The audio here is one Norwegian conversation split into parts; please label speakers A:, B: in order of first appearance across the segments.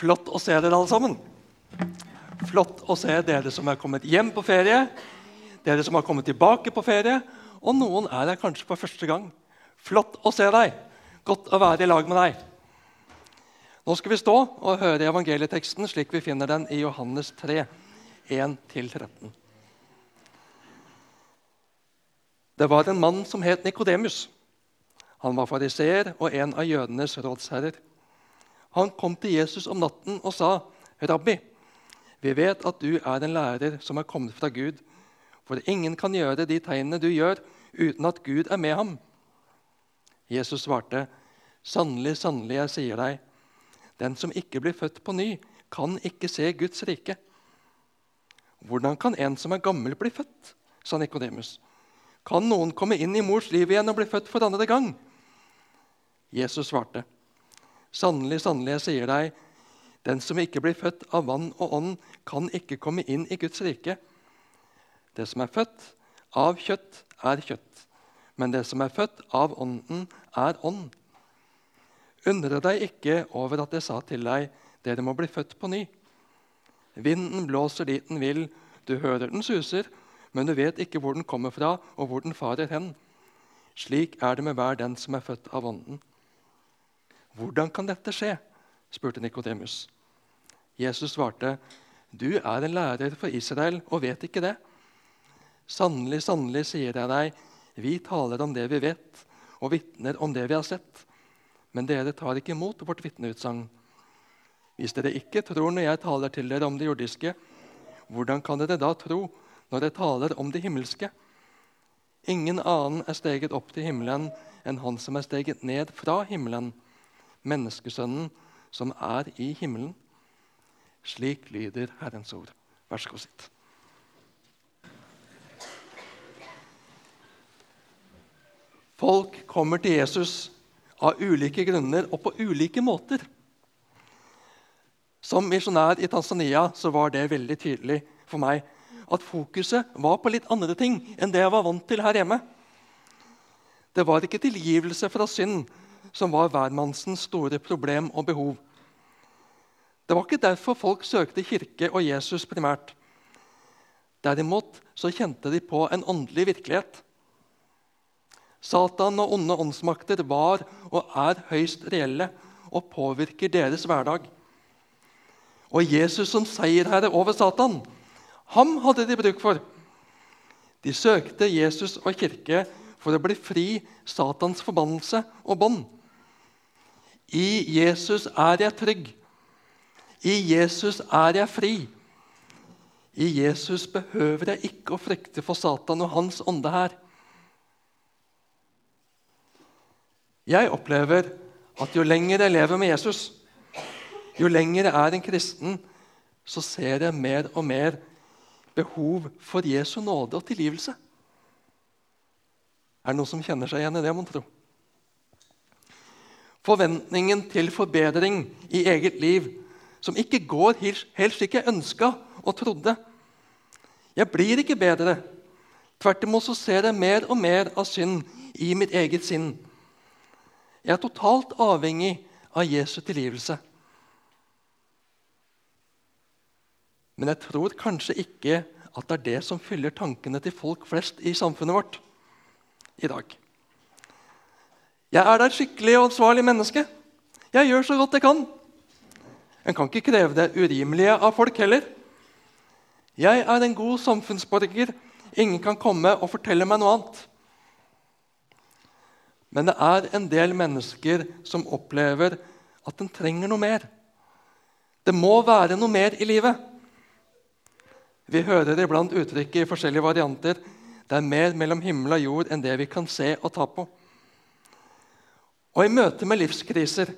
A: Flott å se dere alle sammen. Flott å se dere som er kommet hjem på ferie, dere som har kommet tilbake på ferie, og noen er her kanskje for første gang. Flott å se deg. Godt å være i lag med deg. Nå skal vi stå og høre evangelieteksten slik vi finner den i Johannes 3, 1-13. Det var en mann som het Nikodemus. Han var fariseer og en av jødenes rådsherrer. Han kom til Jesus om natten og sa, 'Rabbi, vi vet at du er en lærer som er kommet fra Gud.' 'For ingen kan gjøre de tegnene du gjør, uten at Gud er med ham.' Jesus svarte, 'Sannelig, sannelig, jeg sier deg:" 'Den som ikke blir født på ny, kan ikke se Guds rike.' 'Hvordan kan en som er gammel, bli født?' sa Nikodemus. 'Kan noen komme inn i mors liv igjen og bli født for andre gang?' Jesus svarte, Sannelig, sannelig, jeg sier deg, den som ikke blir født av vann og ånd, kan ikke komme inn i Guds rike. Det som er født av kjøtt, er kjøtt, men det som er født av ånden, er ånd. Undre deg ikke over at jeg sa til deg, dere må bli født på ny. Vinden blåser dit den vil, du hører den suser, men du vet ikke hvor den kommer fra, og hvor den farer hen. Slik er det med hver den som er født av ånden. 'Hvordan kan dette skje?' spurte Nikodemus. Jesus svarte, 'Du er en lærer for Israel og vet ikke det.' 'Sannelig, sannelig, sier jeg deg, vi taler om det vi vet, og vitner om det vi har sett.' 'Men dere tar ikke imot vårt vitneutsagn.' 'Hvis dere ikke tror når jeg taler til dere om det jordiske,' 'hvordan kan dere da tro når jeg taler om det himmelske?' Ingen annen er steget opp til himmelen enn han som er steget ned fra himmelen menneskesønnen som er i himmelen. Slik lyder Herrens ord. Vær så god, sitt. Folk kommer til Jesus av ulike grunner og på ulike måter. Som misjonær i Tanzania så var det veldig tydelig for meg at fokuset var på litt andre ting enn det jeg var vant til her hjemme. Det var ikke tilgivelse fra synd som var hvermannsens store problem og behov. Det var ikke derfor folk søkte kirke og Jesus primært. Derimot så kjente de på en åndelig virkelighet. Satan og onde åndsmakter var og er høyst reelle og påvirker deres hverdag. Og Jesus som seierherre over Satan, ham hadde de bruk for. De søkte Jesus og kirke for å bli fri Satans forbannelse og bånd. I Jesus er jeg trygg. I Jesus er jeg fri. I Jesus behøver jeg ikke å frykte for Satan og hans ånde her. Jeg opplever at jo lenger jeg lever med Jesus, jo lenger jeg er en kristen, så ser jeg mer og mer behov for Jesu nåde og tilgivelse. Er det noen som kjenner seg igjen i det, mon tro? Forventningen til forbedring i eget liv som ikke går helt slik jeg ønska og trodde. Jeg blir ikke bedre. Tvert imot så ser jeg mer og mer av synd i mitt eget sinn. Jeg er totalt avhengig av Jesu tilgivelse. Men jeg tror kanskje ikke at det er det som fyller tankene til folk flest i samfunnet vårt i dag. Jeg er da et skikkelig og ansvarlig menneske. Jeg gjør så godt jeg kan. En kan ikke kreve det urimelige av folk heller. Jeg er en god samfunnsborger. Ingen kan komme og fortelle meg noe annet. Men det er en del mennesker som opplever at en trenger noe mer. Det må være noe mer i livet. Vi hører iblant uttrykket i forskjellige varianter. Det er mer mellom himmel og jord enn det vi kan se og ta på. Og i møte med livskriser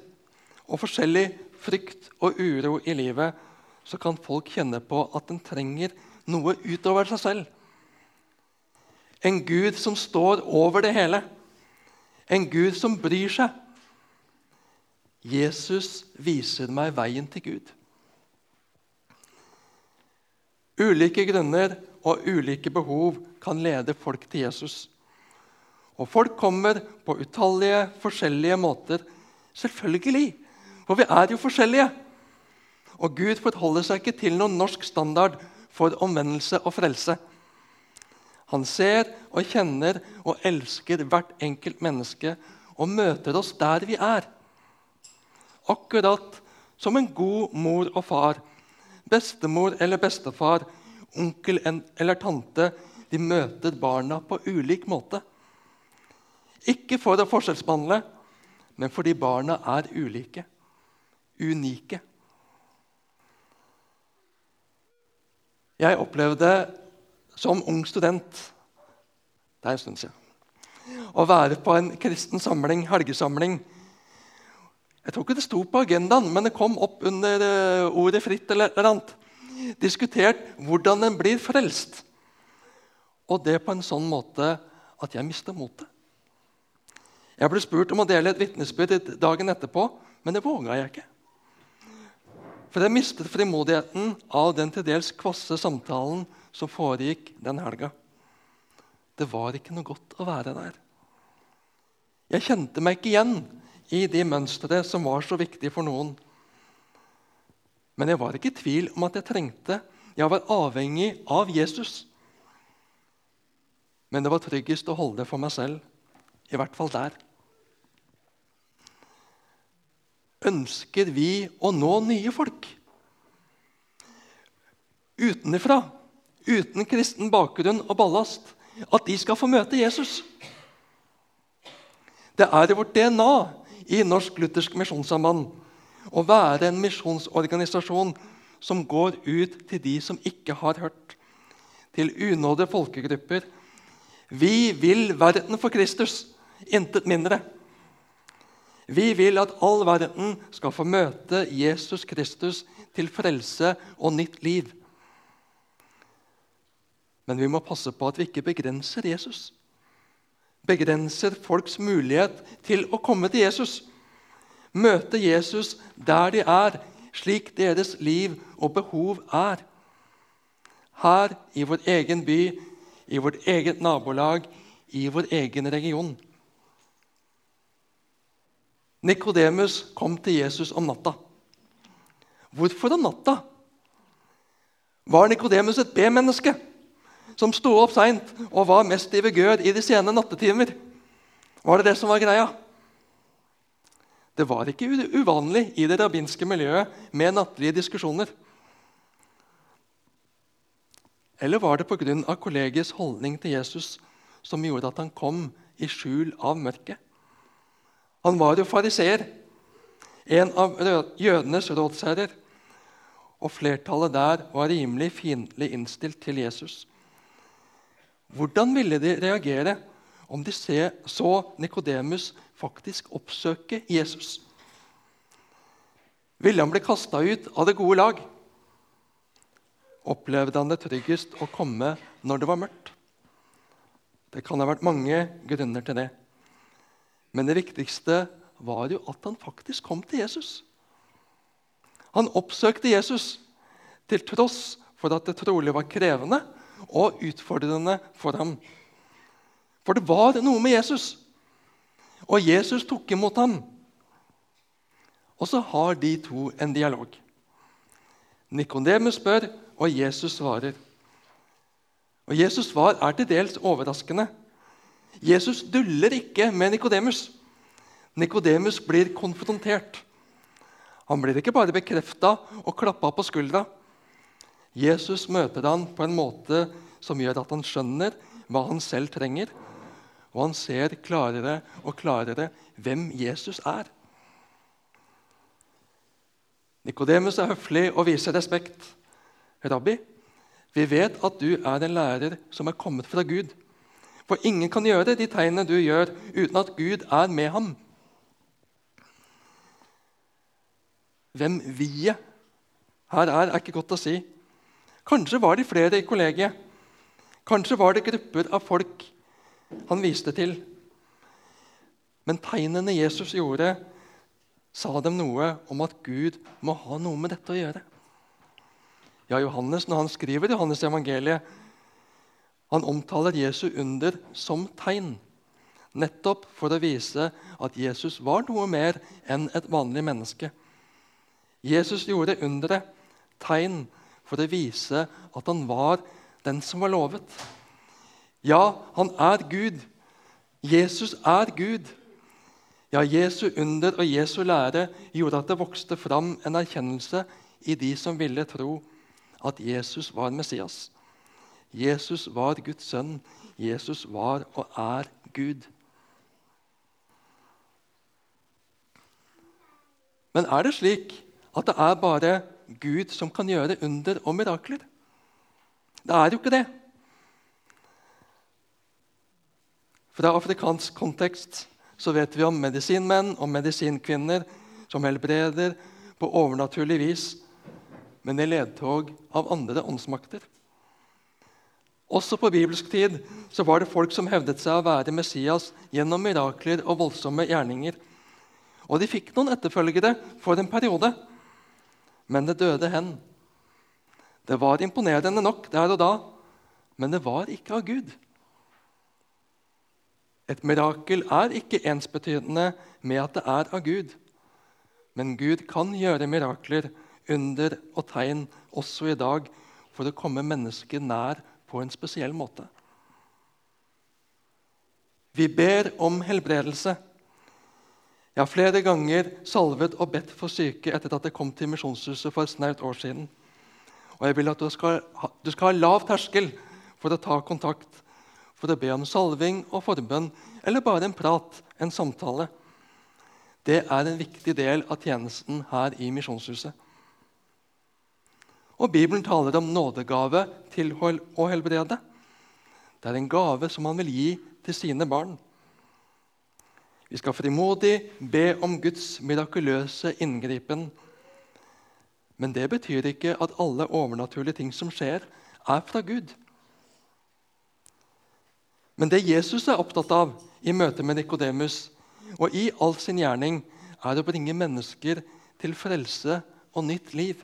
A: og forskjellig frykt og uro i livet så kan folk kjenne på at en trenger noe utover seg selv. En Gud som står over det hele. En Gud som bryr seg. Jesus viser meg veien til Gud. Ulike grunner og ulike behov kan lede folk til Jesus. Og folk kommer på utallige forskjellige måter. Selvfølgelig, for vi er jo forskjellige. Og Gud forholder seg ikke til noen norsk standard for omvendelse og frelse. Han ser og kjenner og elsker hvert enkelt menneske og møter oss der vi er. Akkurat som en god mor og far, bestemor eller bestefar, onkel eller tante, de møter barna på ulik måte. Ikke for å forskjellsbehandle, men fordi barna er ulike, unike. Jeg opplevde som ung student det er en stund siden, å være på en kristen samling, helgesamling. Jeg tror ikke det sto på agendaen, men det kom opp under eh, ordet 'fritt' eller et eller annet. Diskutert hvordan en blir frelst. Og det på en sånn måte at jeg mista motet. Jeg ble spurt om å dele et vitnesbyrd dagen etterpå, men det våga jeg ikke. For jeg mistet frimodigheten av den til dels kvasse samtalen som foregikk den helga. Det var ikke noe godt å være der. Jeg kjente meg ikke igjen i de mønstre som var så viktige for noen. Men jeg var ikke i tvil om at jeg trengte, jeg var avhengig av Jesus. Men det var tryggest å holde det for meg selv, i hvert fall der. Ønsker vi å nå nye folk? Utenfra, uten kristen bakgrunn og ballast, at de skal få møte Jesus. Det er i vårt DNA i Norsk Luthersk Misjonssamband å være en misjonsorganisasjon som går ut til de som ikke har hørt, til unådde folkegrupper. Vi vil verden for Kristus, intet mindre. Vi vil at all verden skal få møte Jesus Kristus til frelse og nytt liv. Men vi må passe på at vi ikke begrenser Jesus. Begrenser folks mulighet til å komme til Jesus. Møte Jesus der de er, slik deres liv og behov er. Her i vår egen by, i vårt eget nabolag, i vår egen region. Nikodemus kom til Jesus om natta. Hvorfor om natta? Var Nikodemus et B-menneske? som sto opp seint og var mest i vigør i de sene nattetimer. Var det det som var greia? Det var ikke uvanlig i det rabbinske miljøet med nattlige diskusjoner. Eller var det pga. kollegiets holdning til Jesus som gjorde at han kom i skjul av mørket? Han var jo fariseer, en av jødenes rådsherrer. Og flertallet der var rimelig fiendtlig innstilt til Jesus. Hvordan ville de reagere om de så Nikodemus faktisk oppsøke Jesus? Ville han bli kasta ut av det gode lag? Opplevde han det tryggest å komme når det var mørkt? Det kan ha vært mange grunner til det. Men det viktigste var jo at han faktisk kom til Jesus. Han oppsøkte Jesus til tross for at det trolig var krevende og utfordrende for ham. For det var noe med Jesus, og Jesus tok imot ham. Og så har de to en dialog. Nikodemus spør, og Jesus svarer. Og Jesus' svar er til dels overraskende. Jesus duller ikke med Nikodemus. Nikodemus blir konfrontert. Han blir ikke bare bekrefta og klappa på skuldra. Jesus møter han på en måte som gjør at han skjønner hva han selv trenger, og han ser klarere og klarere hvem Jesus er. Nikodemus er høflig og viser respekt. 'Rabbi, vi vet at du er en lærer som er kommet fra Gud.' 'For ingen kan gjøre de tegnene du gjør, uten at Gud er med ham.' Hvem vi-et her er, er ikke godt å si. Kanskje var de flere i kollegiet. Kanskje var det grupper av folk han viste til. Men tegnene Jesus gjorde, sa dem noe om at Gud må ha noe med dette å gjøre. Ja, Johannes, Når han skriver Johannes evangeliet, han omtaler Jesu under som tegn. Nettopp for å vise at Jesus var noe mer enn et vanlig menneske. Jesus gjorde underet, tegn, for å vise at han var den som var lovet. Ja, han er Gud. Jesus er Gud. Ja, Jesu under og Jesu lære gjorde at det vokste fram en erkjennelse i de som ville tro at Jesus var Messias. Jesus var Guds sønn. Jesus var og er Gud. Men er det slik at det er bare Gud som kan gjøre under og mirakler? Det er jo ikke det. Fra afrikansk kontekst så vet vi om medisinmenn og medisinkvinner som helbreder på overnaturlig vis, men i ledtog av andre åndsmakter. Også på bibelsk tid så var det folk som hevdet seg å være Messias gjennom mirakler og voldsomme gjerninger. Og de fikk noen etterfølgere for en periode, men det døde hen. Det var imponerende nok der og da, men det var ikke av Gud. Et mirakel er ikke ensbetydende med at det er av Gud. Men Gud kan gjøre mirakler, under og tegn også i dag for å komme mennesket nær på en spesiell måte. Vi ber om helbredelse. Jeg har flere ganger salvet og bedt for syke etter at jeg kom til Misjonshuset for et snaut år siden. Og jeg vil at du skal, ha, du skal ha lav terskel for å ta kontakt, for å be om salving og forbønn, eller bare en prat, en samtale. Det er en viktig del av tjenesten her i Misjonshuset. Og Bibelen taler om nådegave til å helbrede. Det er en gave som han vil gi til sine barn. Vi skal frimodig be om Guds mirakuløse inngripen. Men det betyr ikke at alle overnaturlige ting som skjer, er fra Gud. Men det Jesus er opptatt av i møte med Nikodemus og i all sin gjerning, er å bringe mennesker til frelse og nytt liv.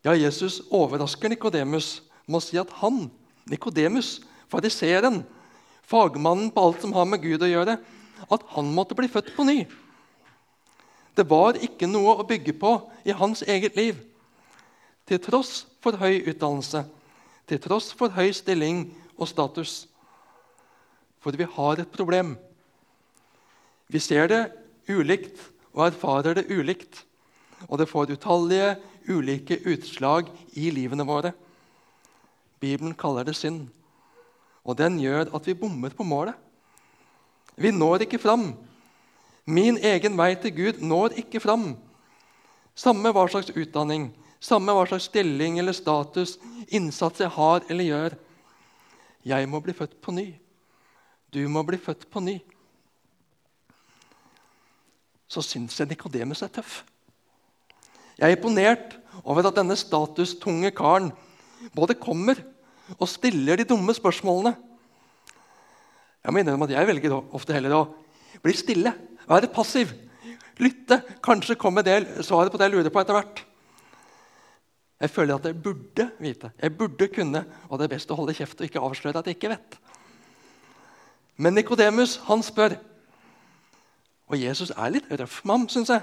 A: Ja, Jesus overrasker Nikodemus med å si at han, Nikodemus, fariseeren, fagmannen på alt som har med Gud å gjøre, at han måtte bli født på ny. Det var ikke noe å bygge på i hans eget liv. Til tross for høy utdannelse, til tross for høy stilling og status. For vi har et problem. Vi ser det ulikt og erfarer det ulikt. Og det får utallige ulike utslag i livene våre. Bibelen kaller det synd. Og den gjør at vi bommer på målet. Vi når ikke fram. Min egen vei til Gud når ikke fram. Samme hva slags utdanning, samme hva slags stilling eller status, innsats jeg har eller gjør. Jeg må bli født på ny. Du må bli født på ny. Så syns jeg Nikodemus er tøff. Jeg er imponert over at denne statustunge karen både kommer og stiller de dumme spørsmålene. Jeg må innrømme at jeg velger ofte heller å bli stille, være passiv, lytte. Kanskje komme del, svaret på det jeg lurer på etter hvert. Jeg føler at jeg burde vite, jeg burde kunne, og det er best å holde kjeft og ikke avsløre at jeg ikke vet. Men Nikodemus han spør, og Jesus er litt røff med ham, syns jeg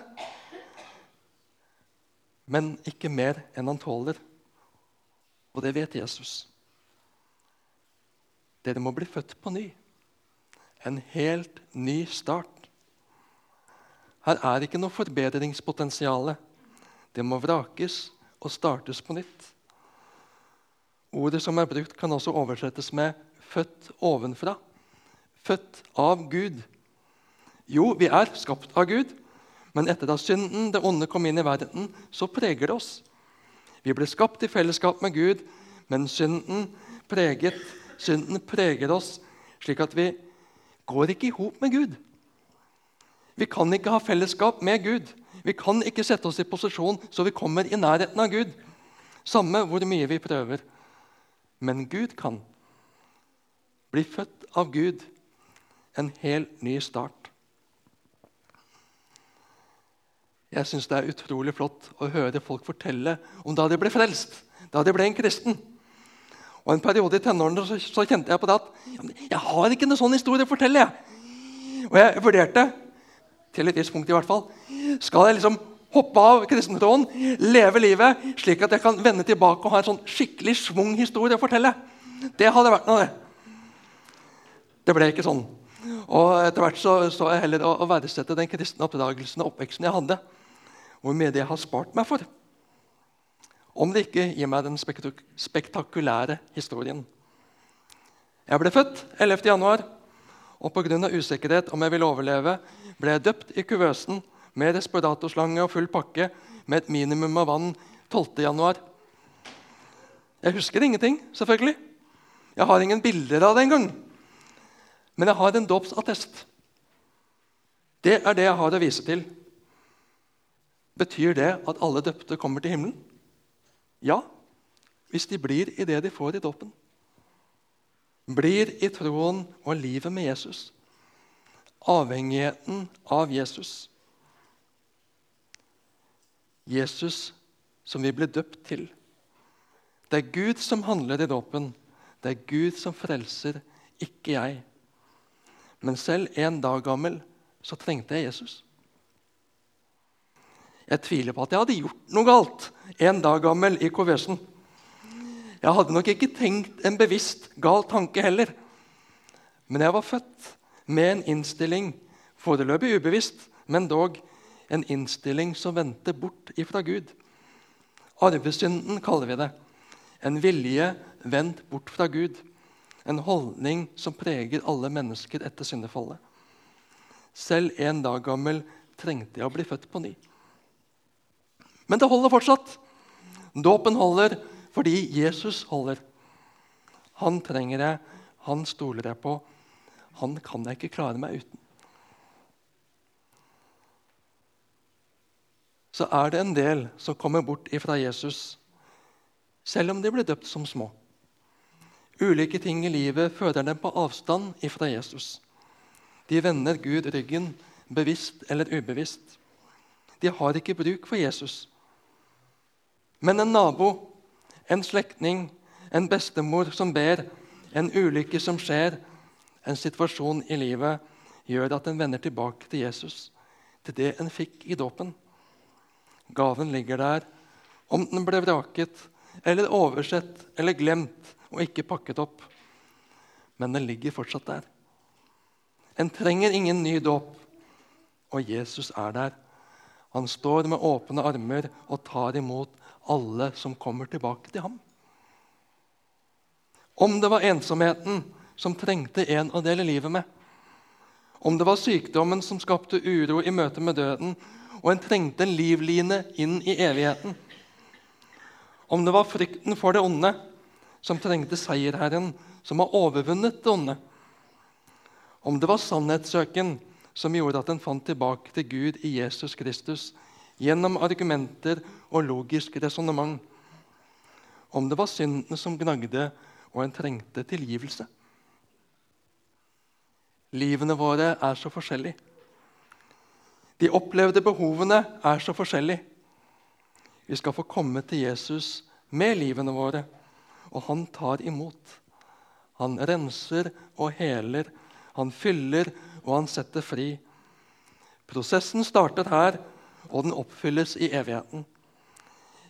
A: men ikke mer enn han tåler. Og det vet Jesus. Dere må bli født på ny. En helt ny start. Her er ikke noe forbedringspotensial. Det må vrakes og startes på nytt. Ordet som er brukt, kan også oversettes med 'født ovenfra'. Født av Gud. Jo, vi er skapt av Gud, men etter at synden, det onde, kom inn i verden, så preger det oss. Vi ble skapt i fellesskap med Gud, men synden, preget, synden preger oss slik at vi går ikke i hop med Gud. Vi kan ikke ha fellesskap med Gud. Vi kan ikke sette oss i posisjon så vi kommer i nærheten av Gud. Samme hvor mye vi prøver. Men Gud kan. Bli født av Gud. En hel ny start. Jeg syns det er utrolig flott å høre folk fortelle om da de ble frelst, da de ble en kristen. Og En periode i tenårene så, så, kjente jeg på det at jeg har ikke noen sånn historie å fortelle. jeg. Og jeg vurderte, til et visst punkt i hvert fall, skal jeg liksom hoppe av kristentroen, leve livet, slik at jeg kan vende tilbake og ha en sånn skikkelig schwung-historie å fortelle. Det hadde vært noe, det. Det ble ikke sånn. Og Etter hvert så, så jeg heller å, å verdsette den kristne oppdragelsen og oppveksten jeg hadde. Hvor mye det har spart meg for. Om det ikke gir meg den spektak spektakulære historien. Jeg ble født 11. januar, og pga. usikkerhet om jeg ville overleve, ble jeg døpt i kuvøsen med respiratorslange og full pakke med et minimum av vann 12. januar. Jeg husker ingenting, selvfølgelig. Jeg har ingen bilder av det engang. Men jeg har en dåpsattest. Det er det jeg har å vise til. Betyr det at alle døpte kommer til himmelen? Ja, hvis de blir i det de får i dåpen. Blir i troen og livet med Jesus. Avhengigheten av Jesus. Jesus som vi ble døpt til. Det er Gud som handler i dåpen. Det er Gud som frelser, ikke jeg. Men selv en dag gammel så trengte jeg Jesus. Jeg tviler på at jeg hadde gjort noe galt en dag gammel i konversen. Jeg hadde nok ikke tenkt en bevisst gal tanke heller. Men jeg var født med en innstilling, foreløpig ubevisst, men dog en innstilling som vendte bort ifra Gud. Arvesynden kaller vi det. En vilje vendt bort fra Gud. En holdning som preger alle mennesker etter syndefallet. Selv en dag gammel trengte jeg å bli født på ny. Men det holder fortsatt. Dåpen holder fordi Jesus holder. Han trenger jeg, han stoler jeg på. Han kan jeg ikke klare meg uten. så er det en del som kommer bort ifra Jesus, selv om de ble døpt som små. Ulike ting i livet fører dem på avstand ifra Jesus. De vender Gud ryggen, bevisst eller ubevisst. De har ikke bruk for Jesus. Men en nabo, en slektning, en bestemor som ber, en ulykke som skjer, en situasjon i livet, gjør at en vender tilbake til Jesus, til det en fikk i dåpen. Gaven ligger der. Om den ble vraket eller oversett eller glemt og ikke pakket opp. Men den ligger fortsatt der. En trenger ingen ny dåp, og Jesus er der. Han står med åpne armer og tar imot alle som kommer tilbake til ham. Om det var ensomheten som trengte en å dele livet med, om det var sykdommen som skapte uro i møte med døden, og en trengte en livline inn i evigheten. Om det var frykten for det onde som trengte seierherren, som har overvunnet det onde. Om det var sannhetssøken som gjorde at en fant tilbake til Gud i Jesus Kristus gjennom argumenter og logisk resonnement. Om det var syndene som gnagde, og en trengte tilgivelse. Livene våre er så forskjellige. De opplevde behovene er så forskjellige. Vi skal få komme til Jesus med livene våre, og han tar imot. Han renser og heler, han fyller og han setter fri. Prosessen starter her, og den oppfylles i evigheten.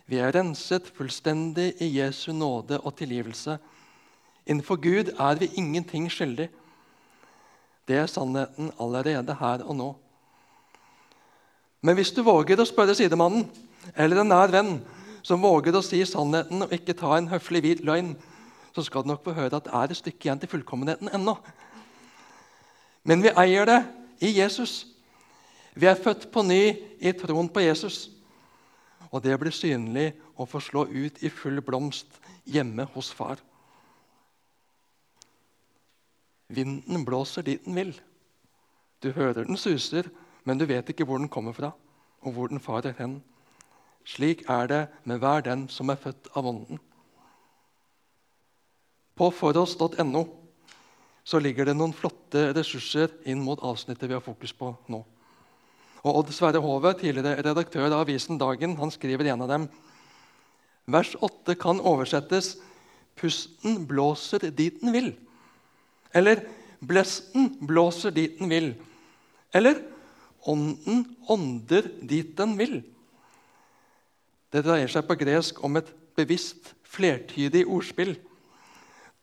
A: Vi er renset fullstendig i Jesu nåde og tilgivelse. Innenfor Gud er vi ingenting skyldig. Det er sannheten allerede her og nå. Men hvis du våger å spørre sidemannen eller en nær venn som våger å si sannheten og ikke ta en høflig hvit løgn, så skal du nok få høre at det er et stykke igjen til fullkommenheten ennå. Men vi eier det i Jesus. Vi er født på ny i troen på Jesus. Og det blir synlig og får slå ut i full blomst hjemme hos far. Vinden blåser dit den vil. Du hører den suser, men du vet ikke hvor den kommer fra, og hvor den farer hen. Slik er det med hver den som er født av Ånden. På foross.no så ligger det noen flotte ressurser inn mot avsnittet vi har fokus på nå. Og Odd Sverre Hove, tidligere redaktør av avisen Dagen, han skriver en av dem. Vers 8 kan oversettes 'Pusten blåser dit den vil'. Eller 'Blesten blåser dit den vil'. Eller Ånden ånder dit den vil. Det dreier seg på gresk om et bevisst flertydig ordspill.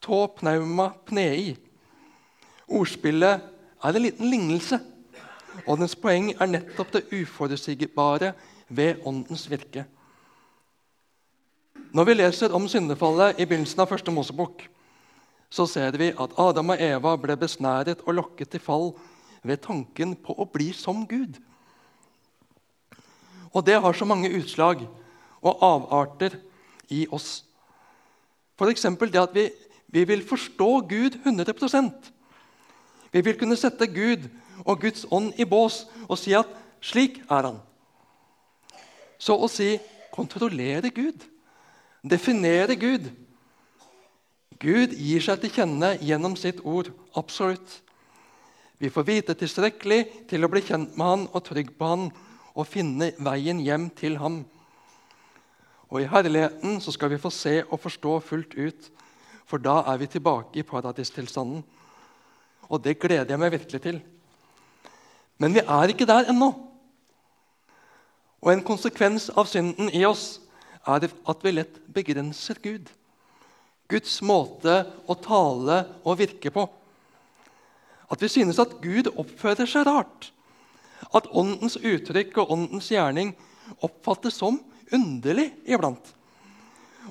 A: Tå pneuma pnei. Ordspillet er en liten lignelse, og dens poeng er nettopp det uforutsigbare ved Åndens virke. Når vi leser om syndefallet i begynnelsen av første Mosebok, så ser vi at Adam og Eva ble besnæret og lokket til fall ved tanken på å bli som Gud. Og det har så mange utslag og avarter i oss. F.eks. det at vi, vi, vil forstå Gud 100% Vi vil kunne sette Gud og Guds ånd i bås og si at slik er han. Så å si kontrollere Gud, definere Gud Gud gir seg til kjenne gjennom sitt ord. Absolutt. Vi får vite tilstrekkelig til å bli kjent med han og trygg på han og finne veien hjem til ham. Og I herligheten så skal vi få se og forstå fullt ut, for da er vi tilbake i paradistilstanden. Og det gleder jeg meg virkelig til. Men vi er ikke der ennå. Og en konsekvens av synden i oss er at vi lett begrenser Gud. Guds måte å tale og virke på. At vi synes at Gud oppfører seg rart. At Åndens uttrykk og Åndens gjerning oppfattes som underlig iblant.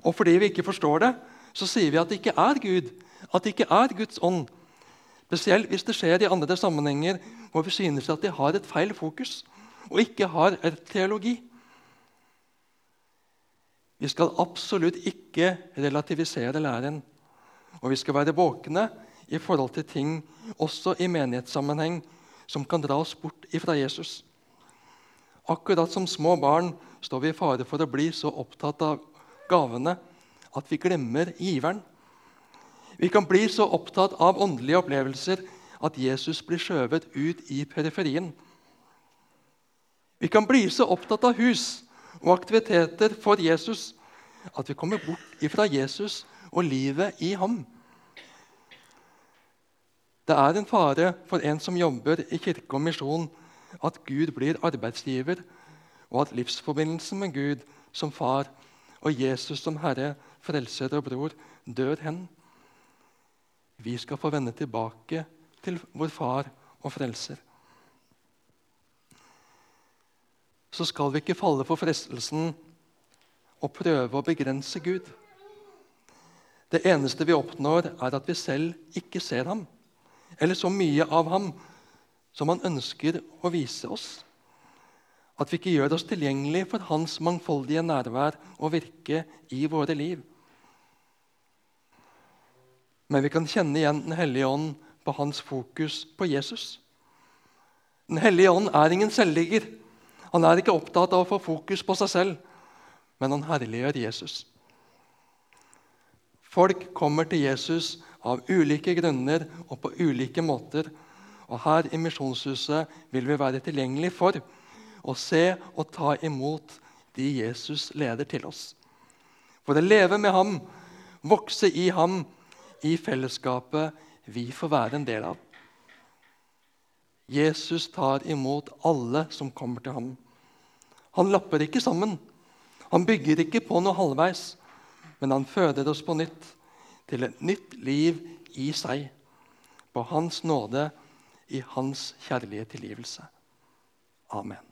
A: Og fordi vi ikke forstår det, så sier vi at det ikke er Gud, at det ikke er Guds ånd. Spesielt hvis det skjer i andre sammenhenger hvor vi synes at de har et feil fokus og ikke har et teologi. Vi skal absolutt ikke relativisere læren. Og vi skal være våkne i forhold til ting, også i menighetssammenheng, som kan dra oss bort ifra Jesus. Akkurat som små barn står vi i fare for å bli så opptatt av gavene at vi glemmer giveren. Vi kan bli så opptatt av åndelige opplevelser at Jesus blir skjøvet ut i periferien. Vi kan bli så opptatt av hus og aktiviteter for Jesus at vi kommer bort ifra Jesus og livet i ham. Det er en fare for en som jobber i kirke og misjon, at Gud blir arbeidsgiver, og at livsforbindelsen med Gud som far og Jesus som Herre, frelser og bror dør hen. Vi skal få vende tilbake til vår far og frelser. Så skal vi ikke falle for frestelsen å prøve å begrense Gud. Det eneste vi oppnår, er at vi selv ikke ser ham, eller så mye av ham som han ønsker å vise oss. At vi ikke gjør oss tilgjengelig for hans mangfoldige nærvær og virke i våre liv. Men vi kan kjenne igjen Den hellige ånd på hans fokus på Jesus. Den hellige ånd er ingen selvligger. Han er ikke opptatt av å få fokus på seg selv, men han herliggjør Jesus. Folk kommer til Jesus av ulike grunner og på ulike måter. Og Her i Misjonshuset vil vi være tilgjengelig for å se og ta imot de Jesus leder til oss. For å leve med ham, vokse i ham, i fellesskapet vi får være en del av. Jesus tar imot alle som kommer til ham. Han lapper ikke sammen. Han bygger ikke på noe halvveis, men han føder oss på nytt til et nytt liv i seg. På Hans nåde, i Hans kjærlige tilgivelse. Amen.